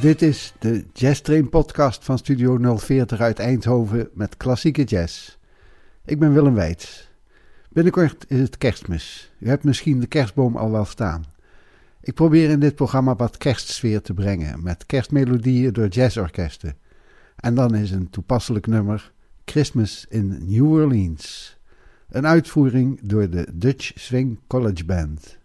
Dit is de Jazz Train podcast van Studio 040 uit Eindhoven met klassieke jazz. Ik ben Willem Weits. Binnenkort is het kerstmis. U hebt misschien de kerstboom al wel staan. Ik probeer in dit programma wat kerstsfeer te brengen met kerstmelodieën door jazzorkesten. En dan is een toepasselijk nummer Christmas in New Orleans. Een uitvoering door de Dutch Swing College Band.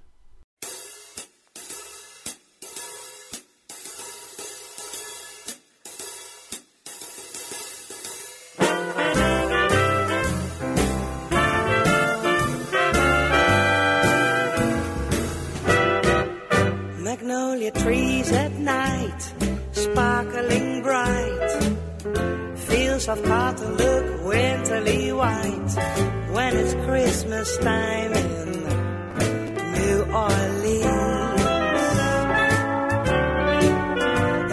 Trees at night, sparkling bright. Fields of cotton look winterly white when it's Christmas time in New Orleans.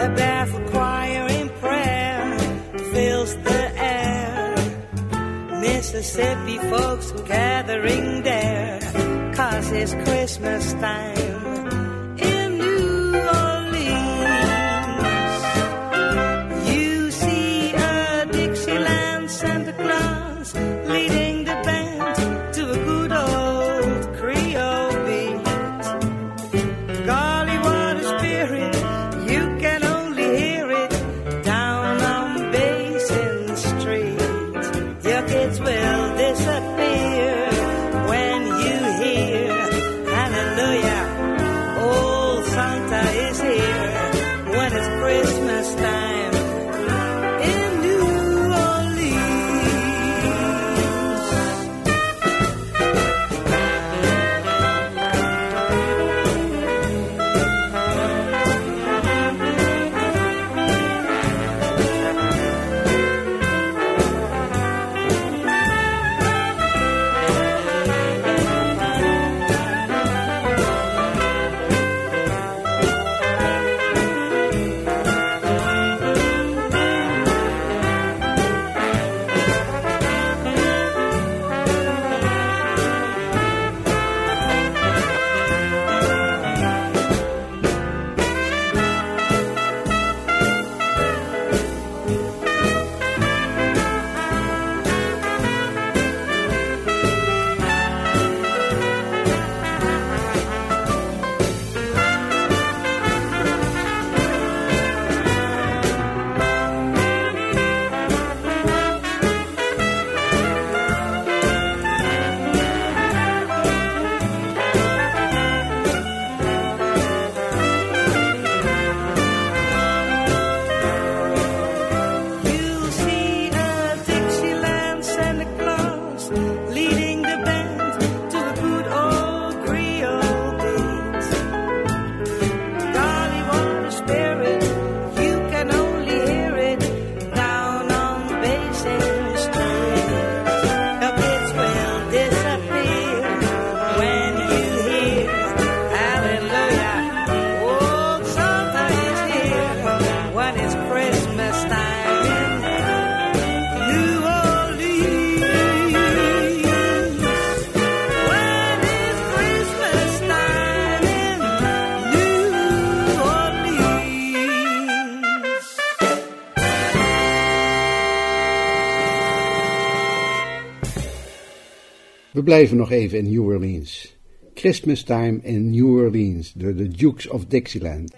A barefoot choir in prayer fills the air. Mississippi folks gathering there, cause it's Christmas time We blijven nog even in New Orleans. Christmas Time in New Orleans door de Dukes of Dixieland.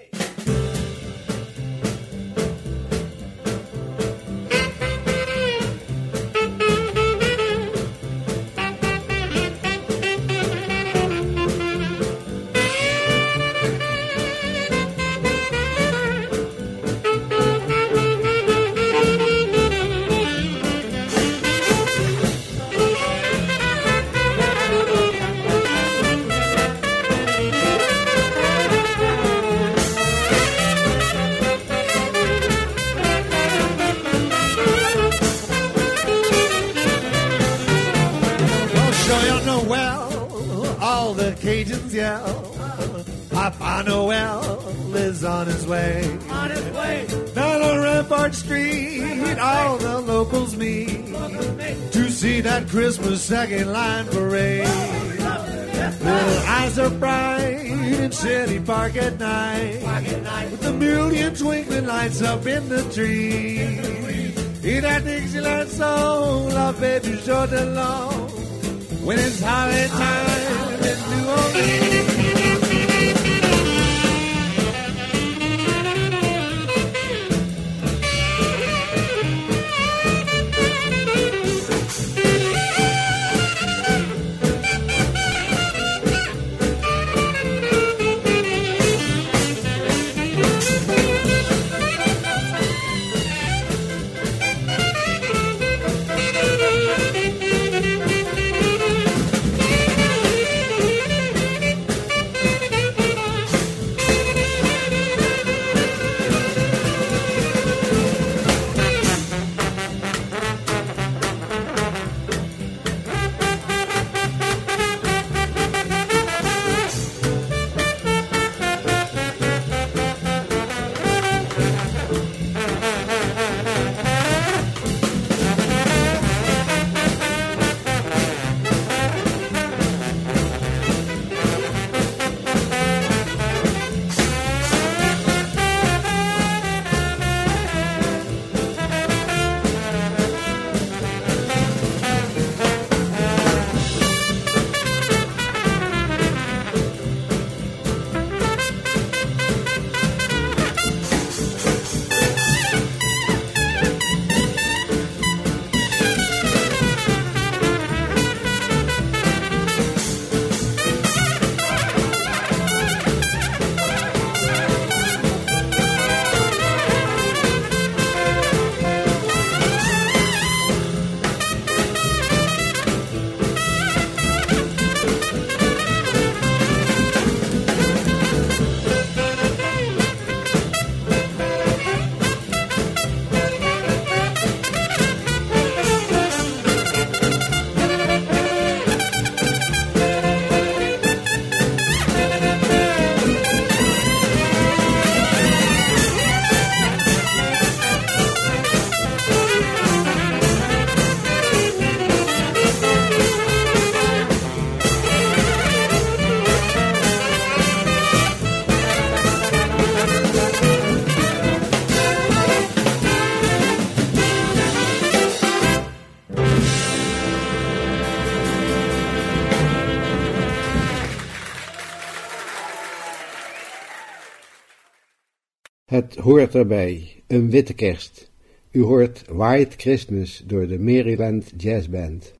it's up in the tree. hoort erbij, een witte kerst. U hoort White Christmas door de Maryland Jazz Band.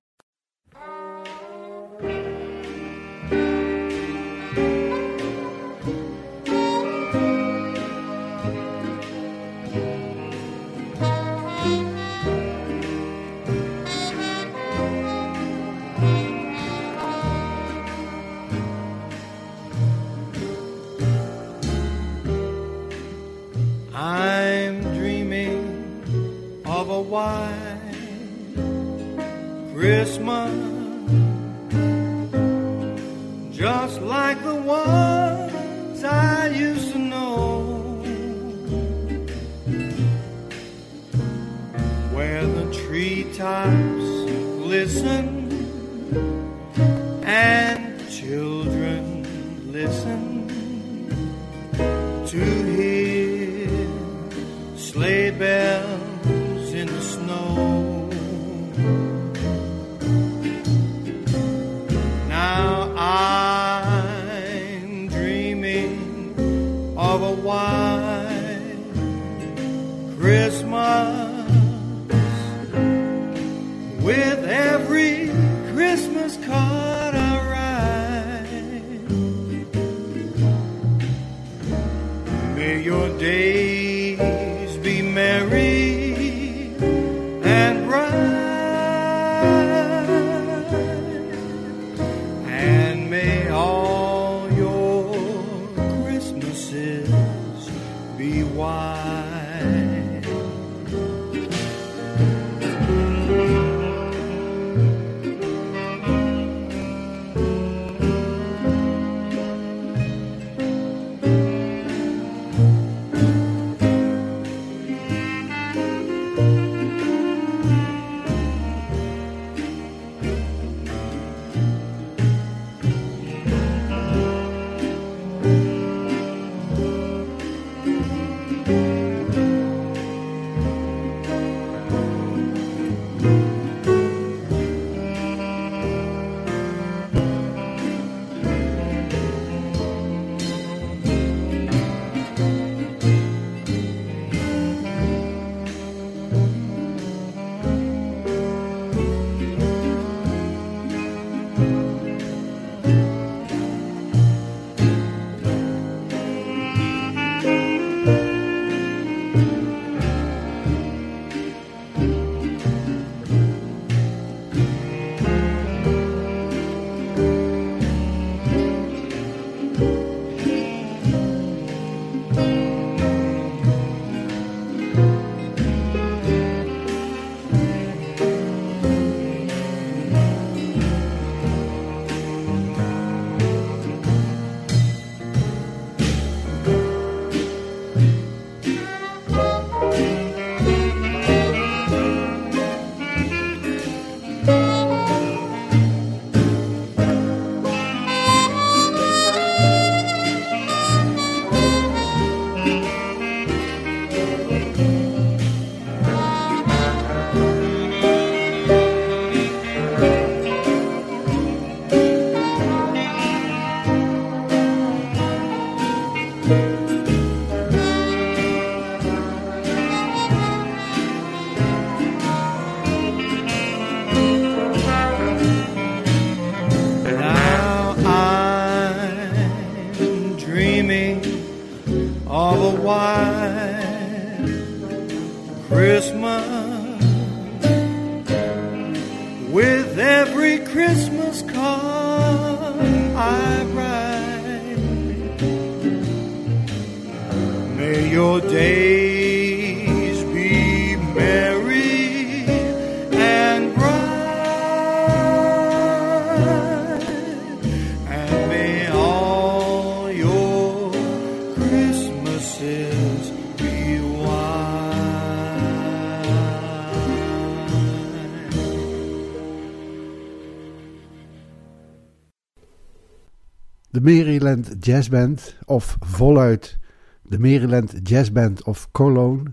Maryland Jazz Band, of voluit de Maryland Jazz Band of Cologne,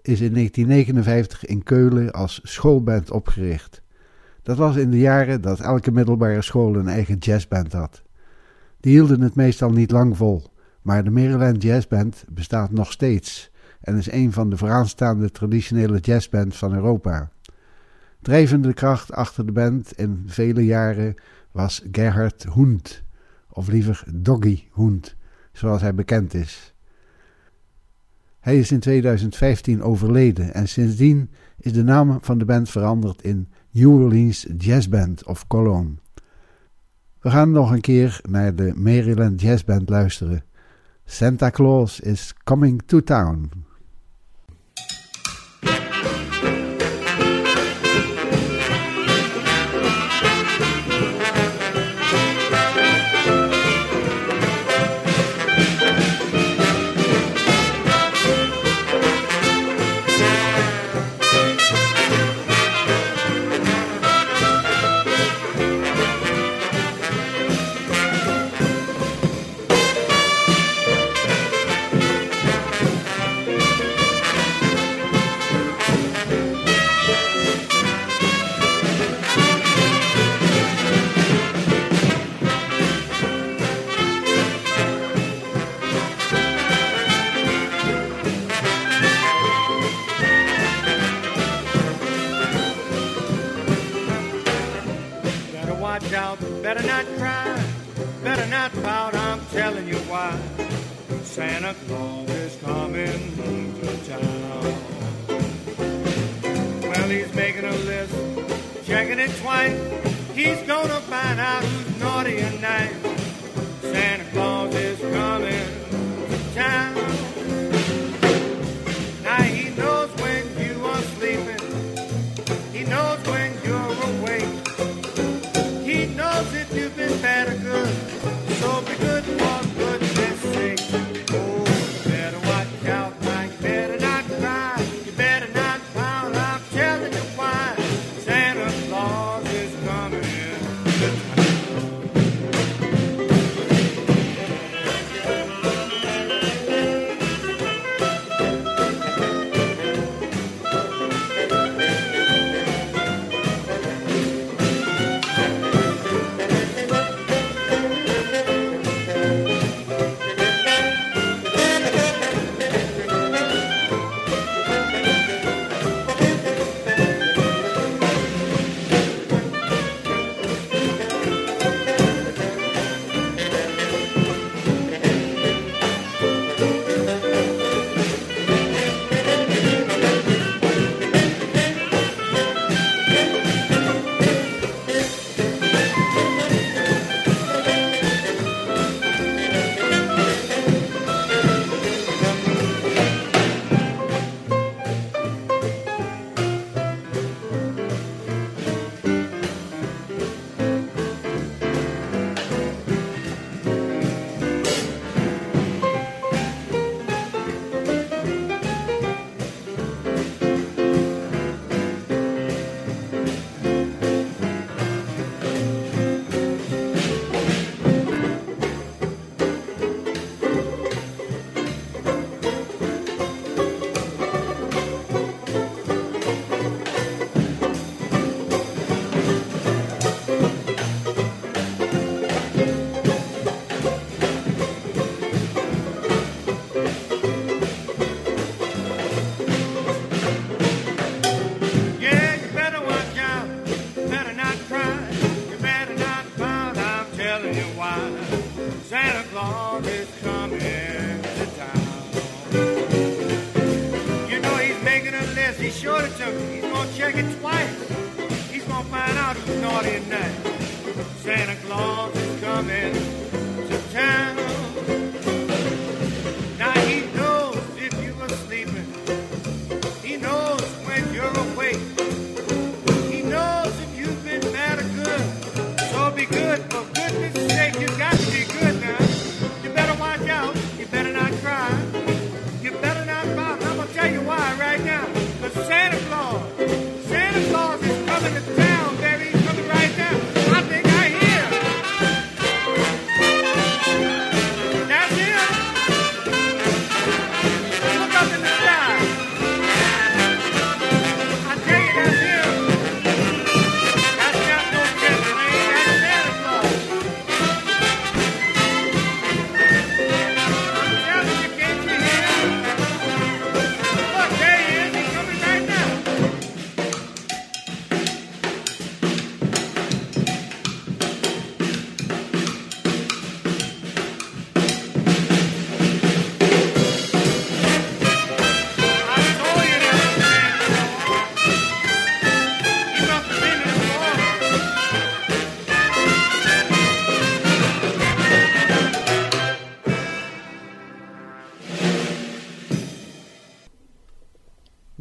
is in 1959 in Keulen als schoolband opgericht. Dat was in de jaren dat elke middelbare school een eigen jazzband had. Die hielden het meestal niet lang vol, maar de Maryland Jazz Band bestaat nog steeds en is een van de vooraanstaande traditionele jazzbands van Europa. Drijvende kracht achter de band in vele jaren was Gerhard Hund, of liever Doggy Hund, zoals hij bekend is. Hij is in 2015 overleden en sindsdien is de naam van de band veranderd in New Orleans Jazz Band of Cologne. We gaan nog een keer naar de Maryland Jazz Band luisteren. Santa Claus is coming to town. Watch out, better not cry, better not pout, I'm telling you why. Santa Claus is coming to town. Well, he's making a list, checking it twice. He's gonna find out who's naughty and nice. Santa Claus is coming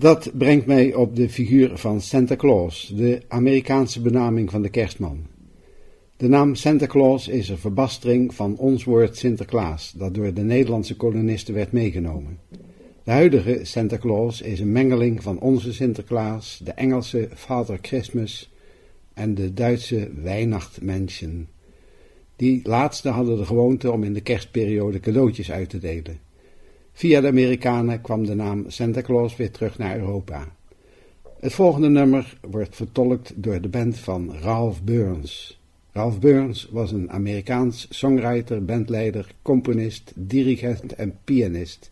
Dat brengt mij op de figuur van Santa Claus, de Amerikaanse benaming van de kerstman. De naam Santa Claus is een verbastering van ons woord Sinterklaas, dat door de Nederlandse kolonisten werd meegenomen. De huidige Santa Claus is een mengeling van onze Sinterklaas, de Engelse Father Christmas en de Duitse Weihnachtsmenschen. Die laatste hadden de gewoonte om in de kerstperiode cadeautjes uit te delen. Via de Amerikanen kwam de naam Santa Claus weer terug naar Europa. Het volgende nummer wordt vertolkt door de band van Ralph Burns. Ralph Burns was een Amerikaans songwriter, bandleider, componist, dirigent en pianist.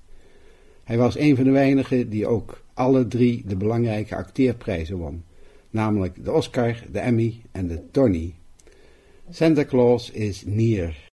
Hij was een van de weinigen die ook alle drie de belangrijke acteerprijzen won, namelijk de Oscar, de Emmy en de Tony. Santa Claus is near.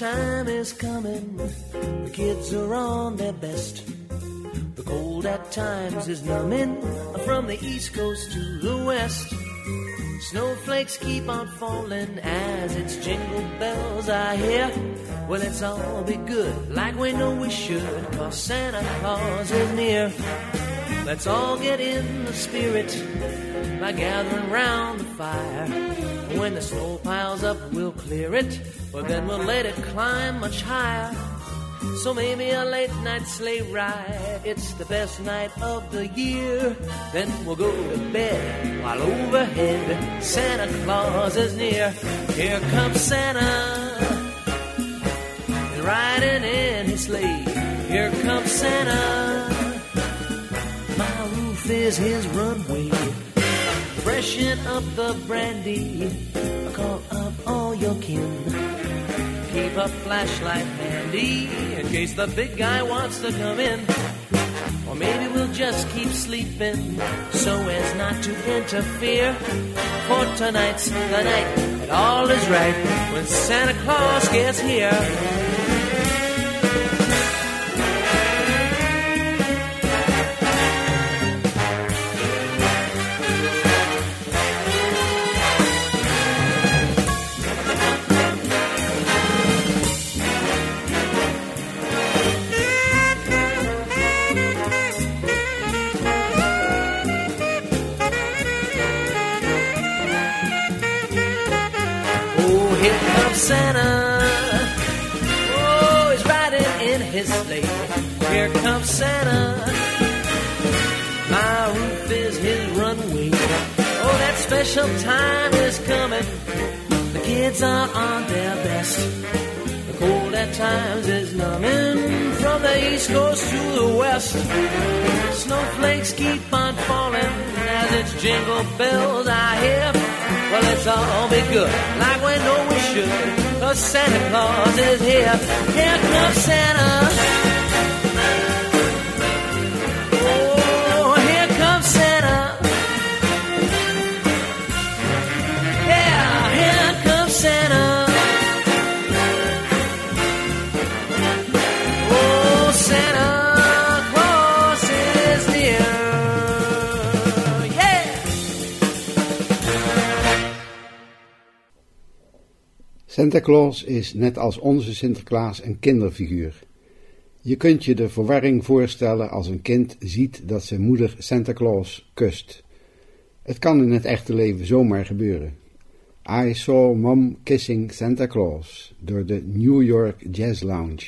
Time is coming. The kids are on their best. The cold at times is numbing from the east coast to the west. Snowflakes keep on falling as it's jingle bells I hear. Well, let's all be good like we know we should, cause Santa Claus is near. Let's all get in the spirit by gathering round the fire. When the snow piles up, we'll clear it, but then we'll let it climb much higher. So maybe a late night sleigh ride, it's the best night of the year. Then we'll go to bed while overhead Santa Claus is near. Here comes Santa, riding in his sleigh. Here comes Santa. My roof is his runway. Freshen up the brandy. Call up all your kin. Keep a flashlight handy in case the big guy wants to come in. Or maybe we'll just keep sleeping so as not to interfere. For tonight's the night and all is right when Santa Claus gets here. Time is coming. The kids are on their best. The cold at times is numbing from the east coast to the west. Snowflakes keep on falling as it's jingle bells I hear. Well, let's all be good, like we know we should. Cause Santa Claus is here. Here comes Santa. Santa Claus is net als onze Sinterklaas een kinderfiguur. Je kunt je de verwarring voorstellen als een kind ziet dat zijn moeder Santa Claus kust. Het kan in het echte leven zomaar gebeuren. I saw mom kissing Santa Claus door de New York Jazz Lounge.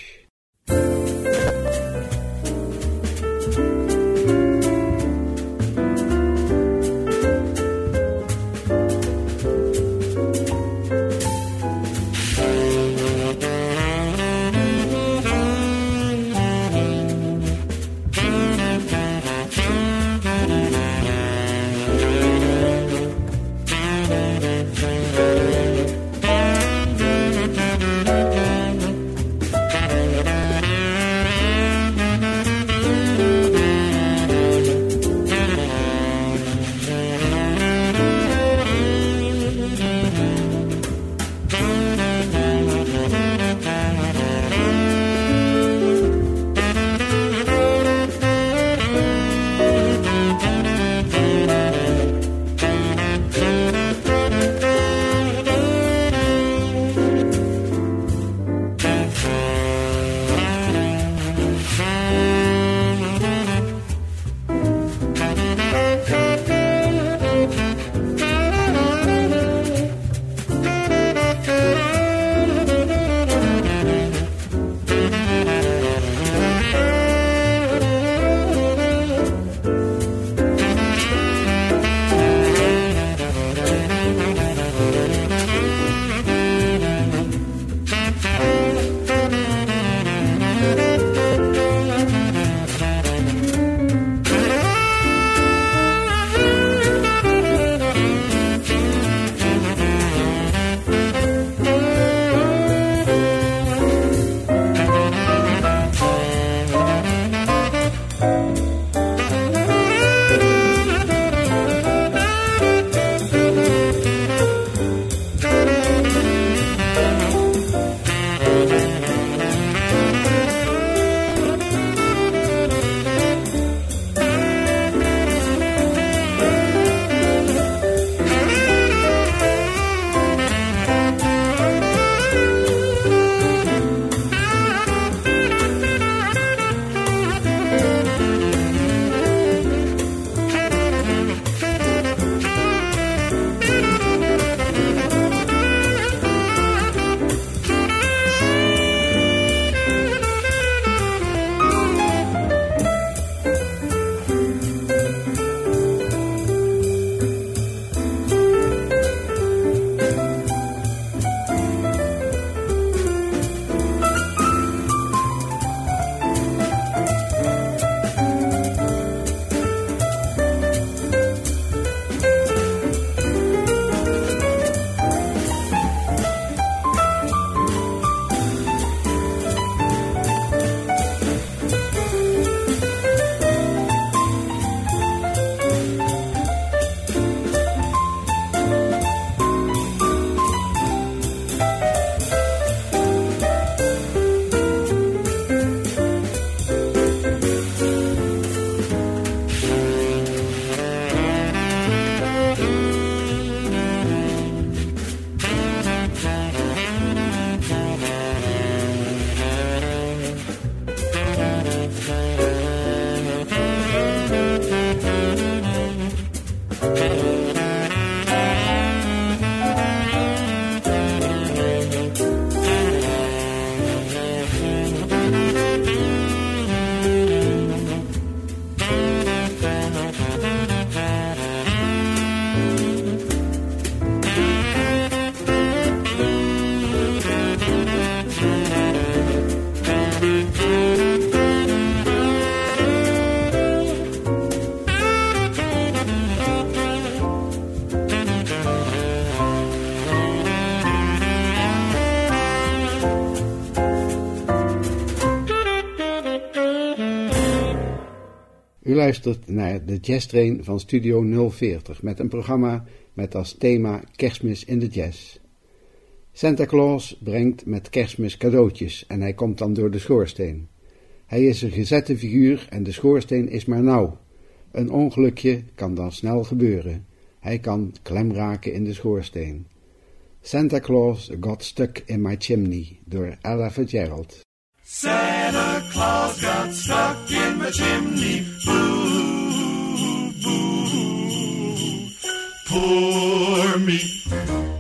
U luistert naar de Jazz Train van Studio 040 met een programma met als thema Kerstmis in de Jazz. Santa Claus brengt met kerstmis cadeautjes en hij komt dan door de schoorsteen. Hij is een gezette figuur en de schoorsteen is maar nauw. Een ongelukje kan dan snel gebeuren. Hij kan klem raken in de schoorsteen. Santa Claus Got Stuck in My Chimney door Ella Fitzgerald. Santa Claus got stuck in my chimney. Boo, boo. Poor me.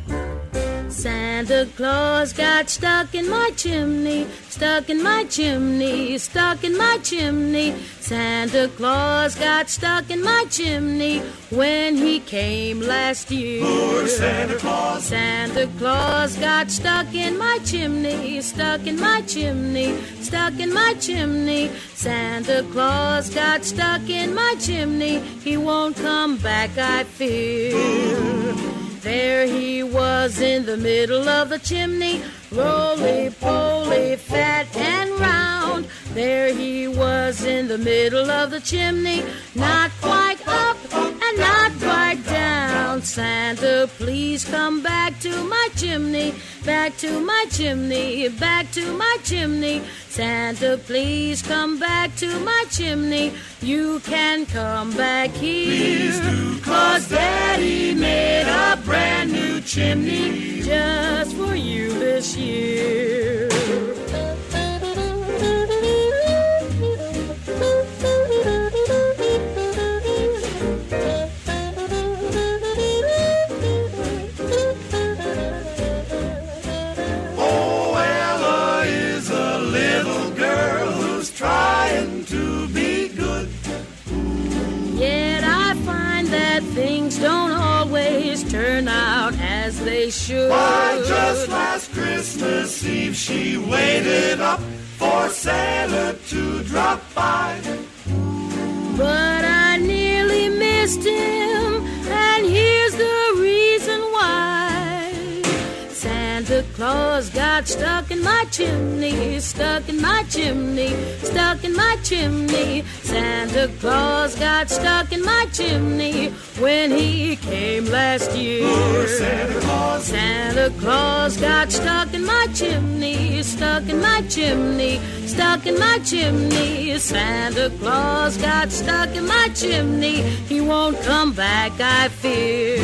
Santa Claus got stuck in my chimney, stuck in my chimney, stuck in my chimney. Santa Claus got stuck in my chimney when he came last year. Poor Santa Claus. Santa Claus got stuck in my chimney, stuck in my chimney, stuck in my chimney. Santa Claus got stuck in my chimney. He won't come back, I fear. There he was in the middle of the chimney, roly poly, fat and round. There he was in the middle of the chimney, not quite up and not quite down. Santa, please come back to my chimney, back to my chimney, back to my chimney. Santa, please come back to my chimney. You can come back here. Cause Daddy made a brand new chimney just for you this year. Oh, is a little girl who's trying to be good. Yet I find that things don't always turn out as they should. Why, just last Christmas Eve she waited up for Santa to drop by. But I nearly missed him, and here's the reason why. Santa Claus got stuck in my chimney, stuck in my chimney, stuck in my chimney. Santa Claus got stuck in my chimney when he came last year. Poor Santa Claus. Santa Claus got stuck my chimney, stuck in my chimney, stuck in my chimney. Santa Claus got stuck in my chimney. He won't come back, I fear.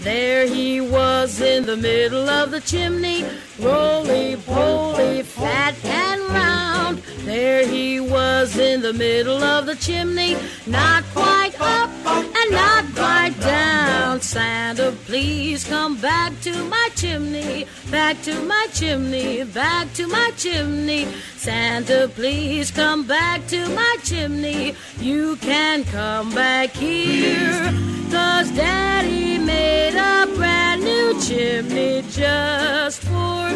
There he was in the middle of the chimney, roly poly, fat and round. There he was in the middle of the chimney, not quite up and not quite down. Santa, please come back to my chimney, back to my chimney, back to my chimney. Santa, please come back to my chimney. You can come back here. Cause Daddy made a brand new chimney just for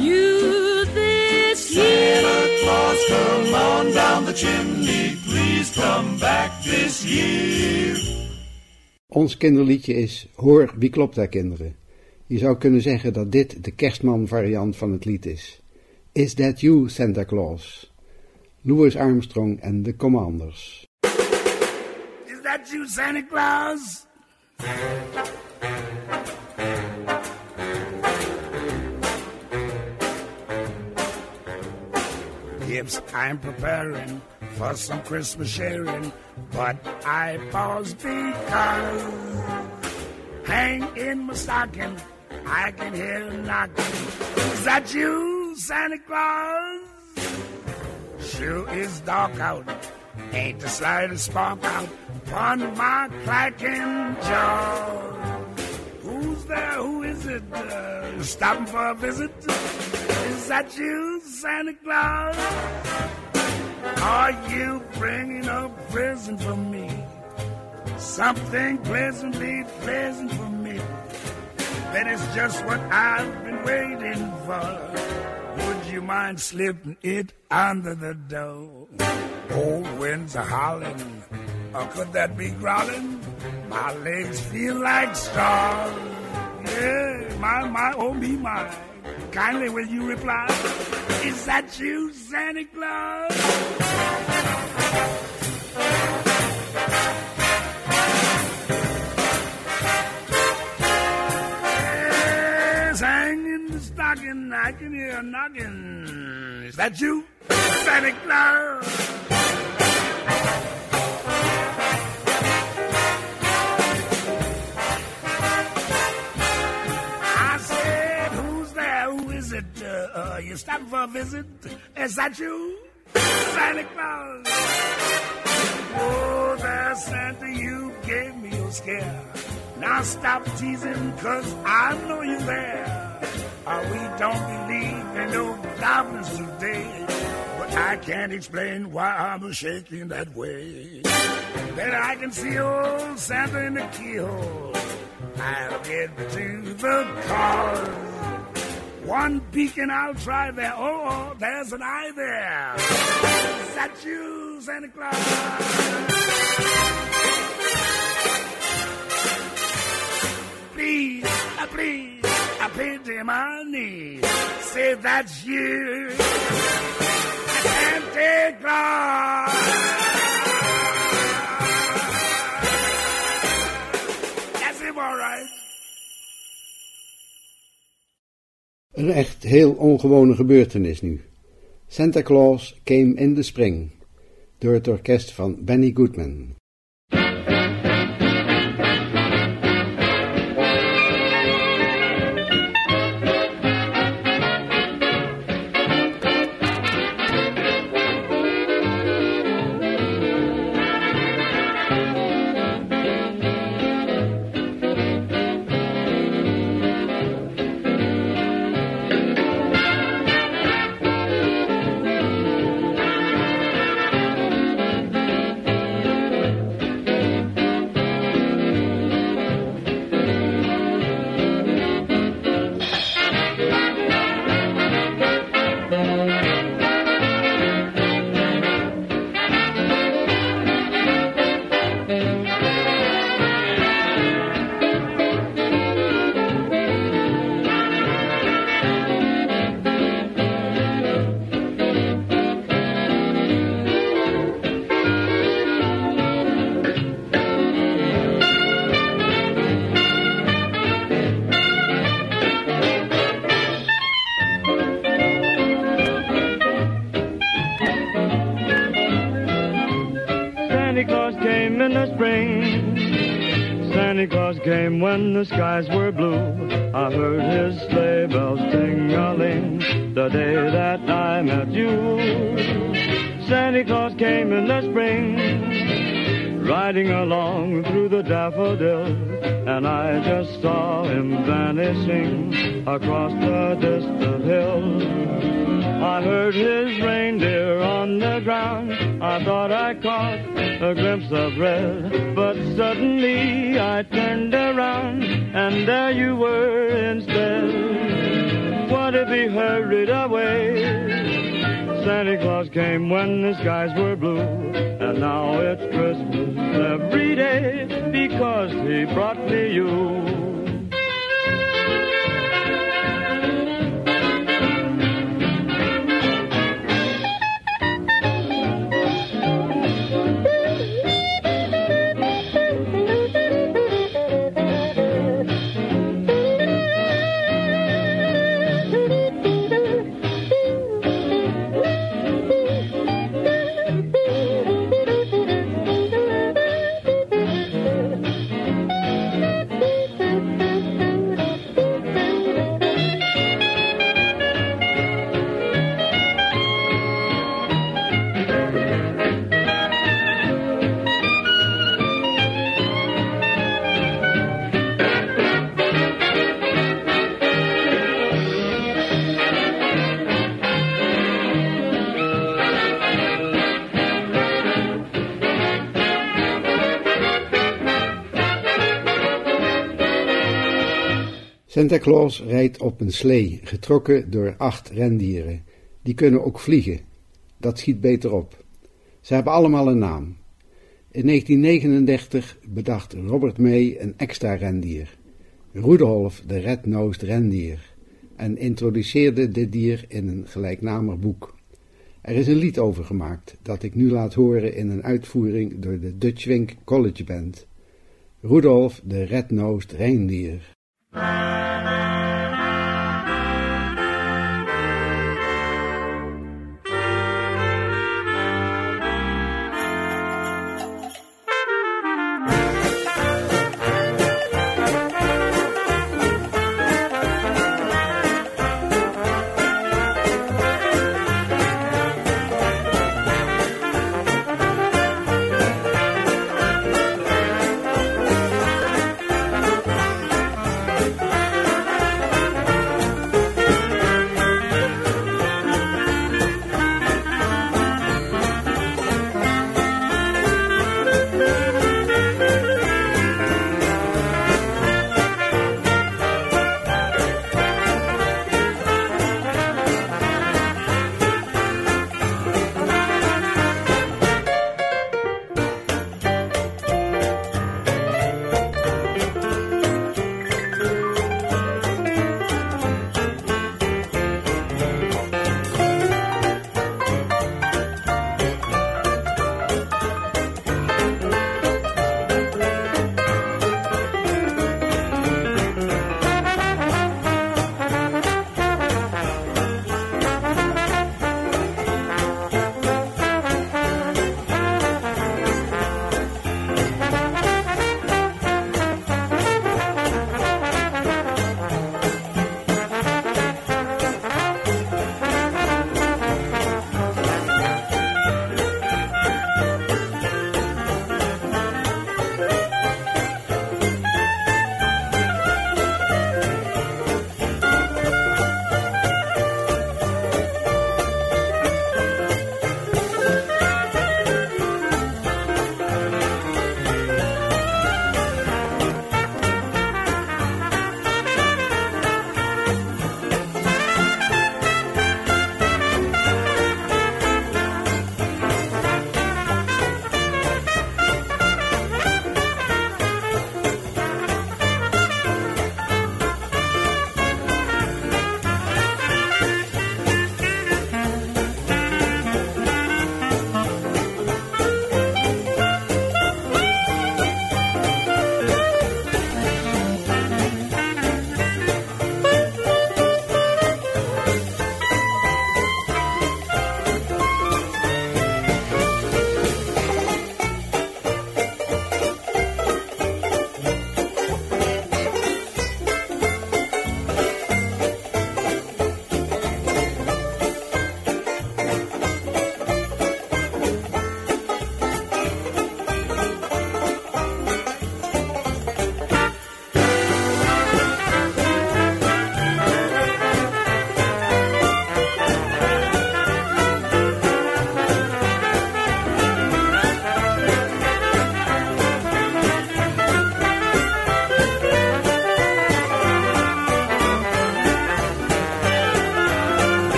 you this year. Santa Claus, come on down the chimney. Please come back this year. Ons kinderliedje is Hoor, wie klopt daar kinderen? Je zou kunnen zeggen dat dit de kerstman variant van het lied is. Is that you, Santa Claus? Louis Armstrong en de Commanders. Is that you, Santa Claus? Yes, I'm preparing for some Christmas sharing, but I pause because hang in my stocking, I can hear a knocking. Is that you, Santa Claus? Sure is dark out. Ain't the slightest spark out upon my clacking jaw. There? Who is it? Uh, stopping for a visit? Is that you, Santa Claus? Are you bringing a present for me? Something pleasantly pleasant for me. That is just what I've been waiting for. Would you mind slipping it under the door? Old winds are howling, or could that be growling? My legs feel like straws. My, my, oh me, my. Kindly will you reply? Is that you, Santa Claus? Yes, hang the stocking, I can hear a knocking. Is that you, Santa Claus? Uh, you stopping for a visit? Is that you, Santa Claus? Oh, there, Santa, you gave me a scare. Now stop teasing, cause I know you're there. Uh, we don't believe in no goblins today. But I can't explain why I'm shaking that way. Then I can see old Santa in the keyhole. I'll get to the cause. One beacon I'll try there. Oh, oh, there's an eye there. Is that you, Santa Claus? Please, uh, please, I pity my knees. Say that's you, Santa Claus. Een echt heel ongewone gebeurtenis nu. Santa Claus Came in the Spring door het orkest van Benny Goodman. Came when the skies were blue. I heard his sleigh bells ting-a-ling the day that I met you. Santa Claus came in the spring, riding along through the daffodils, and I just saw him vanishing across the distant hills. I heard his reindeer on the ground. I thought I caught a glimpse of red, but suddenly I turned around and there you were instead. What if he hurried away? Santa Claus came when the skies were blue, and now it's Christmas every day because he brought me you. Santa Claus rijdt op een slee, getrokken door acht rendieren. Die kunnen ook vliegen. Dat schiet beter op. Ze hebben allemaal een naam. In 1939 bedacht Robert May een extra rendier. Rudolf de Red-Nosed Rendier. En introduceerde dit dier in een gelijknamig boek. Er is een lied over gemaakt dat ik nu laat horen in een uitvoering door de Dutch Wink College Band. Rudolf de Red-Nosed.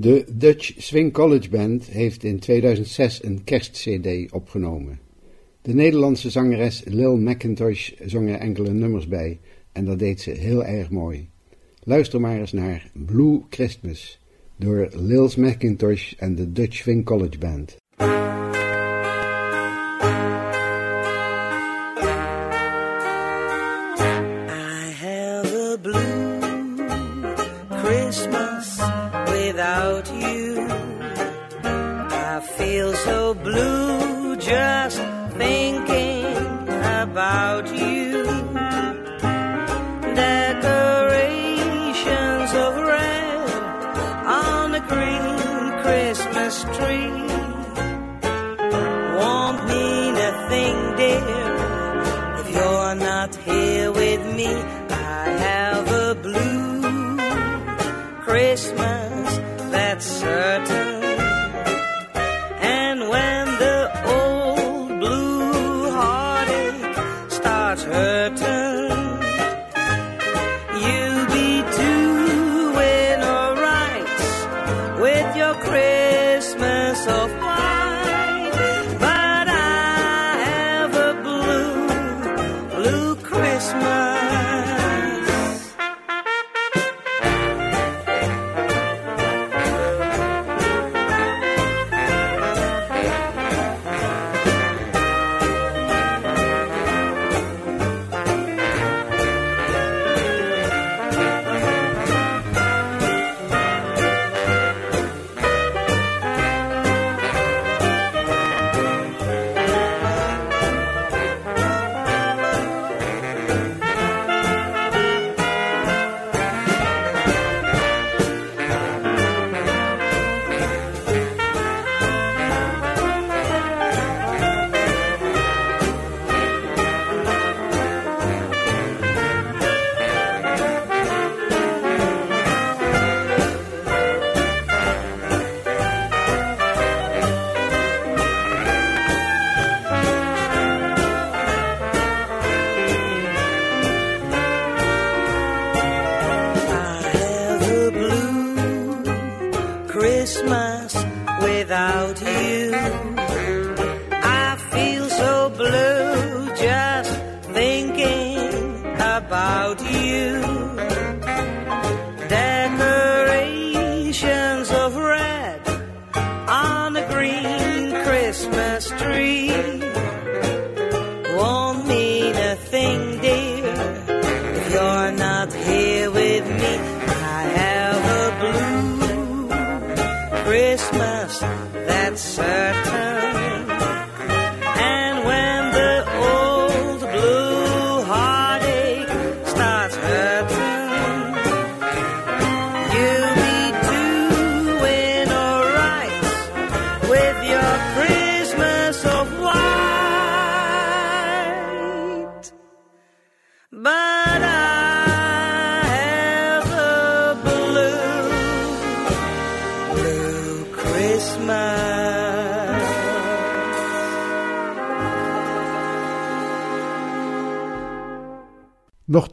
De Dutch Swing College Band heeft in 2006 een kerstcd opgenomen. De Nederlandse zangeres Lil McIntosh zong er enkele nummers bij en dat deed ze heel erg mooi. Luister maar eens naar Blue Christmas door Lil McIntosh en de Dutch Swing College Band.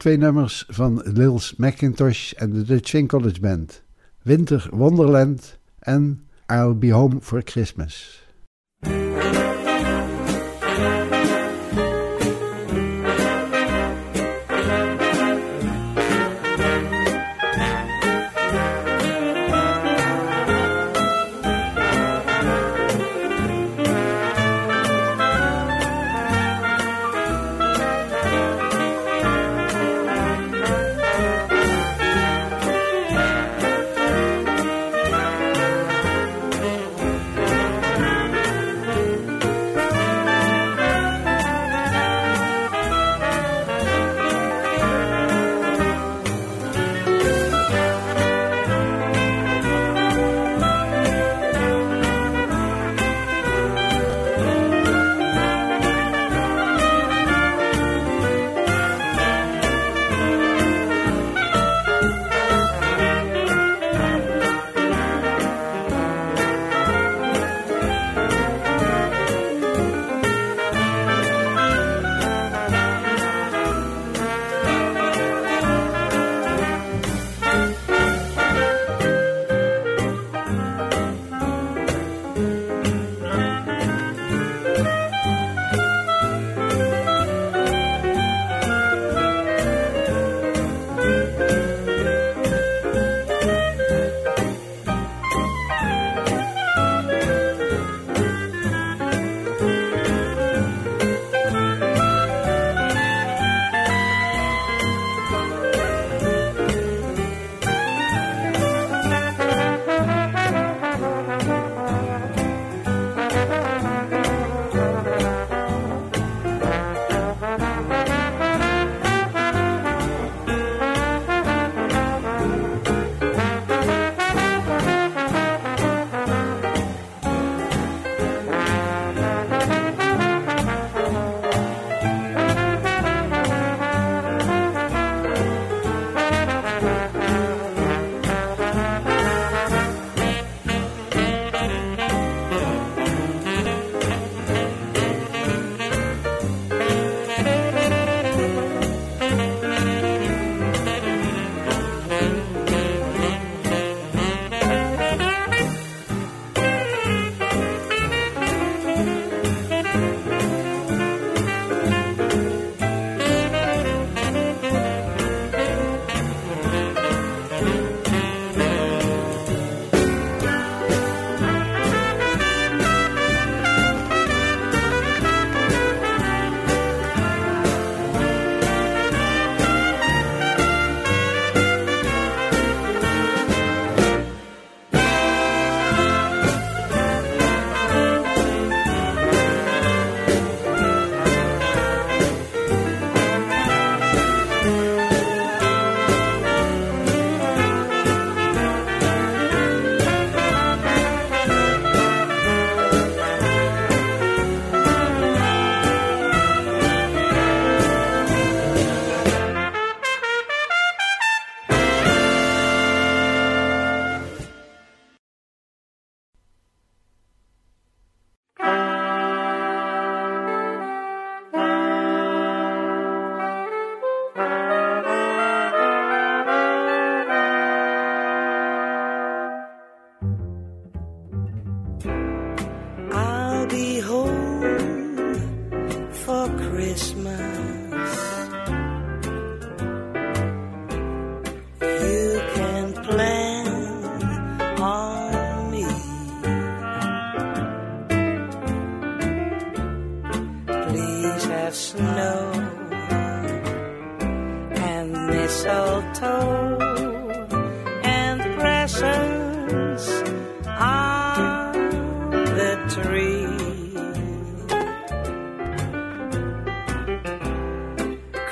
twee nummers van Lils McIntosh en de Dutch Swing College Band: Winter Wonderland en I'll Be Home for Christmas.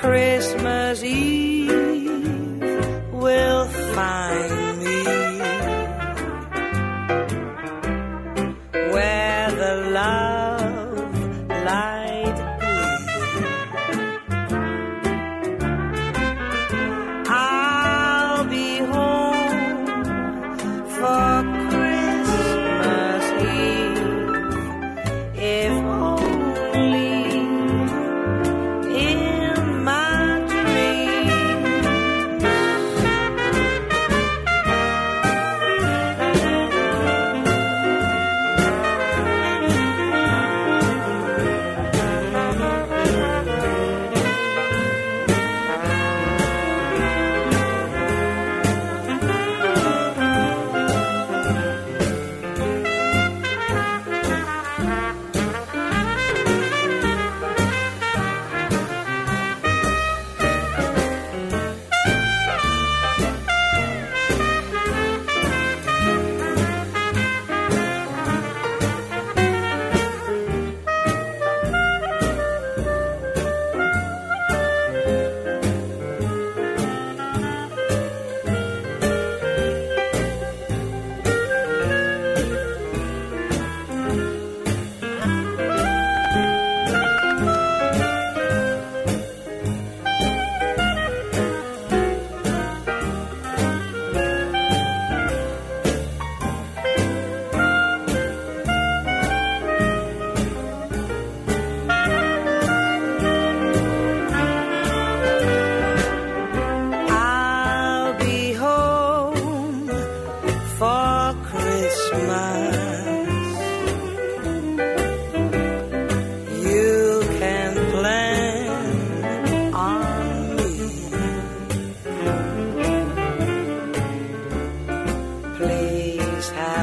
Christmas Eve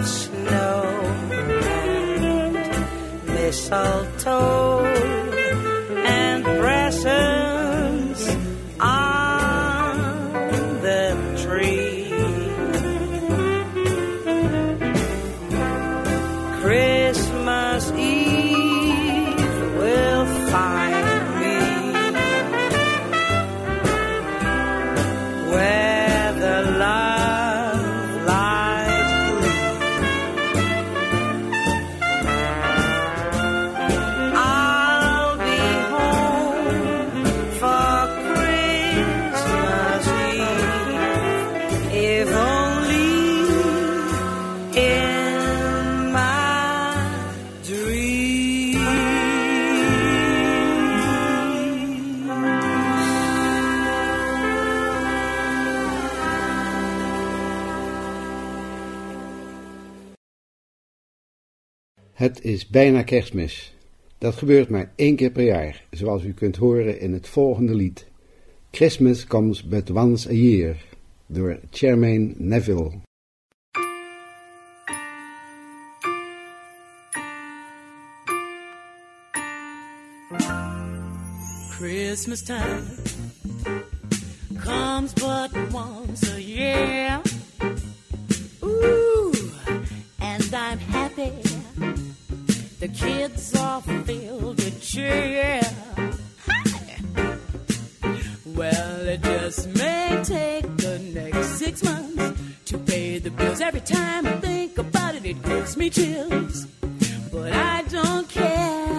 Snow and mistletoe is bijna kerstmis. Dat gebeurt maar één keer per jaar, zoals u kunt horen in het volgende lied. Christmas comes but once a year, door Charmaine Neville. Christmas time comes but once a year. The kids are filled with cheer. Well, it just may take the next six months to pay the bills. Every time I think about it, it gives me chills. But I don't care.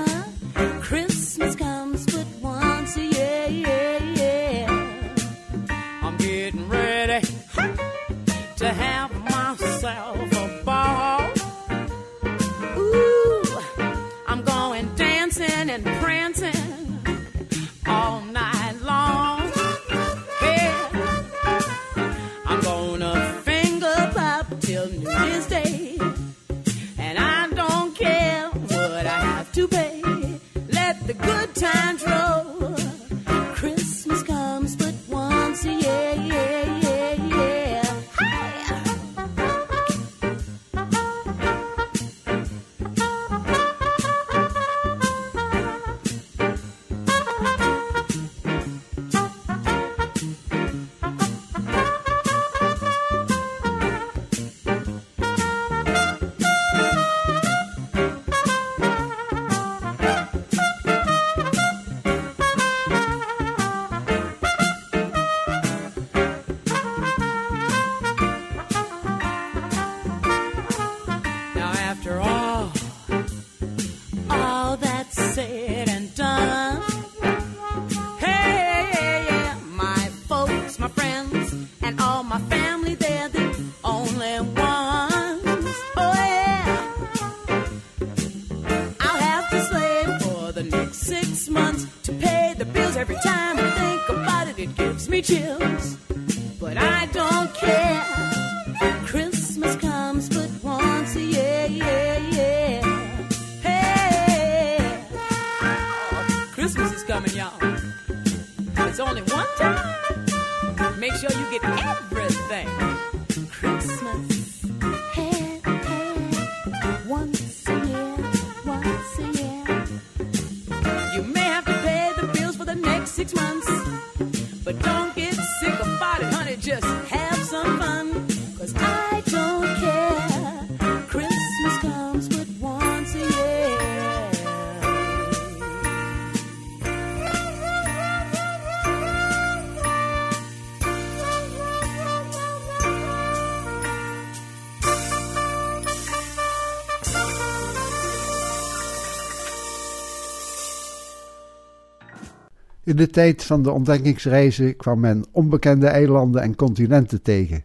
In de tijd van de ontdekkingsreizen kwam men onbekende eilanden en continenten tegen.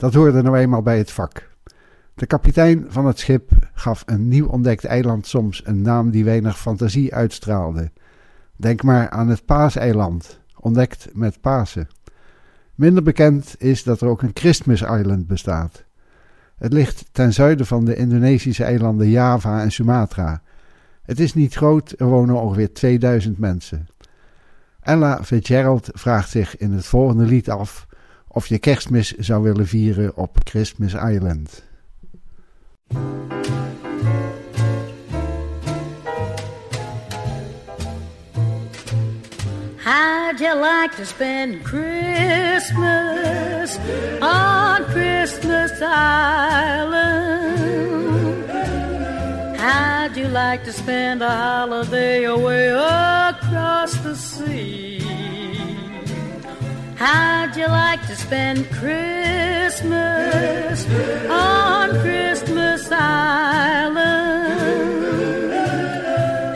Dat hoorde nou eenmaal bij het vak. De kapitein van het schip gaf een nieuw ontdekt eiland soms een naam die weinig fantasie uitstraalde. Denk maar aan het Paaseiland, ontdekt met Pasen. Minder bekend is dat er ook een Christmas Island bestaat. Het ligt ten zuiden van de Indonesische eilanden Java en Sumatra. Het is niet groot, er wonen ongeveer 2000 mensen. Ella Fitzgerald vraagt zich in het volgende lied af of je kerstmis zou willen vieren op Christmas Island. How'd you like to spend Christmas on Christmas Island? How'd you like to spend a holiday away across the sea? How'd you like to spend Christmas on Christmas Island?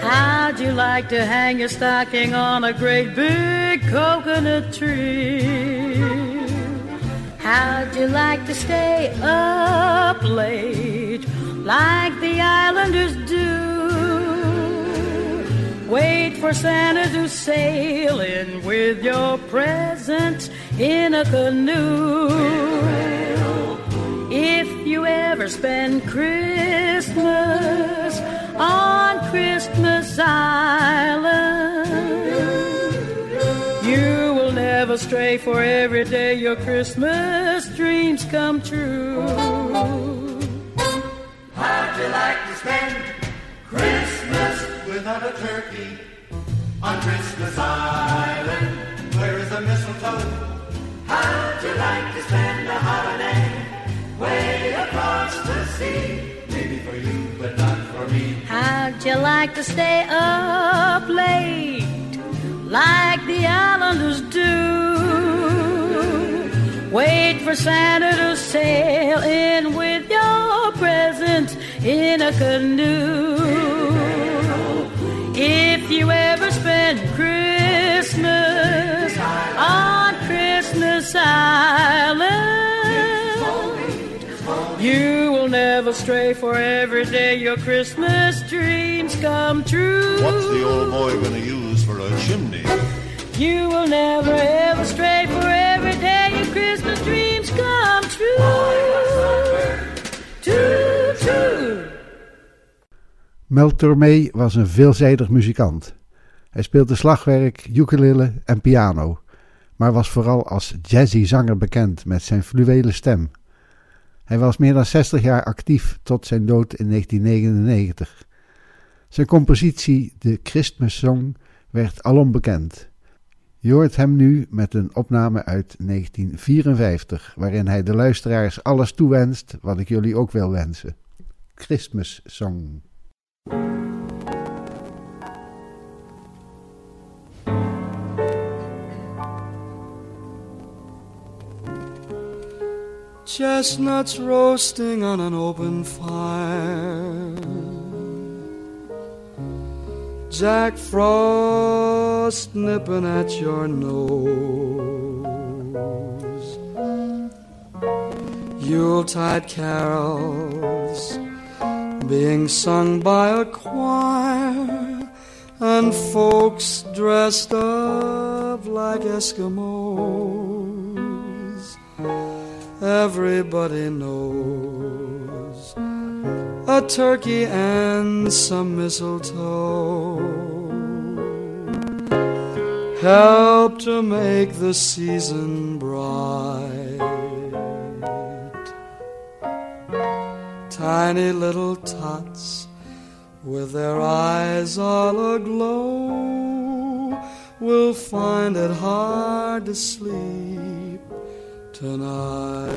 How'd you like to hang your stocking on a great big coconut tree? How'd you like to stay up late like the islanders do? Wait for Santa to sail in with your presents in a canoe. If you ever spend Christmas on Christmas Island, you will never stray, for every day your Christmas dreams come true. How'd you like to spend without a turkey on Christmas Island? Where is the mistletoe? How'd you like to spend a holiday way across the sea? Maybe for you, but not for me. How'd you like to stay up late like the islanders do? Wait for Santa to sail in with your presents in a canoe. If you ever spend Christmas on Christmas Island, you will never stray, for every day your Christmas dreams come true. What's the old boy gonna use for a chimney? You will never ever stray, for every day your Christmas dreams come true. True, true. Mel Tormé was een veelzijdig muzikant. Hij speelde slagwerk, ukulele en piano, maar was vooral als jazzy zanger bekend met zijn fluwelen stem. Hij was meer dan 60 jaar actief tot zijn dood in 1999. Zijn compositie, de Christmas Song, werd alom bekend. Je hoort hem nu met een opname uit 1954, waarin hij de luisteraars alles toewenst wat ik jullie ook wil wensen. Christmas Song. Chestnuts roasting on an open fire. Jack Frost nipping at your nose. Yuletide carols being sung by a choir and folks dressed up like Eskimos. Everybody knows a turkey and some mistletoe help to make the season bright. Tiny little tots with their eyes all aglow will find it hard to sleep tonight.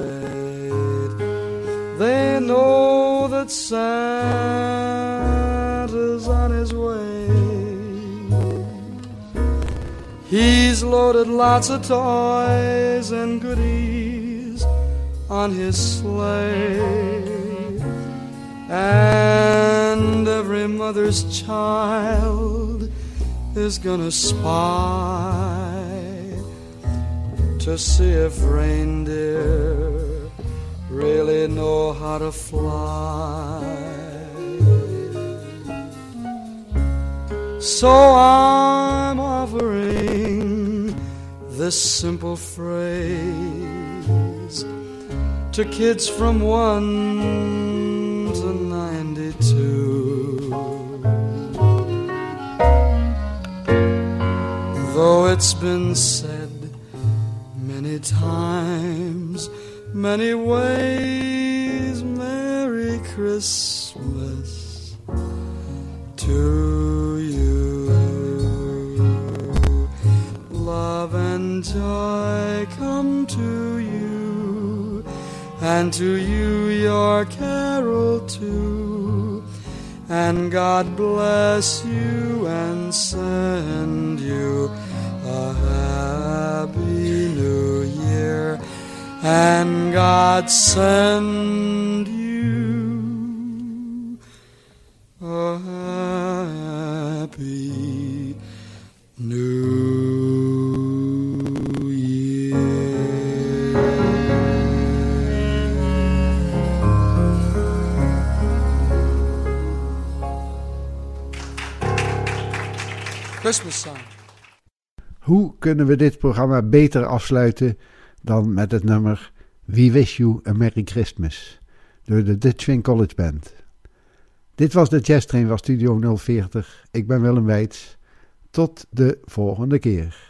They know that Santa's on his way. He's loaded lots of toys and goodies on his sleigh. And every mother's child is gonna spy to see if reindeer really know how to fly. So I'm offering this simple phrase to kids from one Though it's been said many times, many ways, Merry Christmas to you. Love and joy come to you, and to you your carol too. And God bless you and send you And God send you a happy new Christmas song. Hoe kunnen we dit programma beter afsluiten dan met het nummer We Wish You a Merry Christmas door de Dutch Swing College Band. Dit was de Jazz Train van Studio 040. Ik ben Willem Weits. Tot de volgende keer.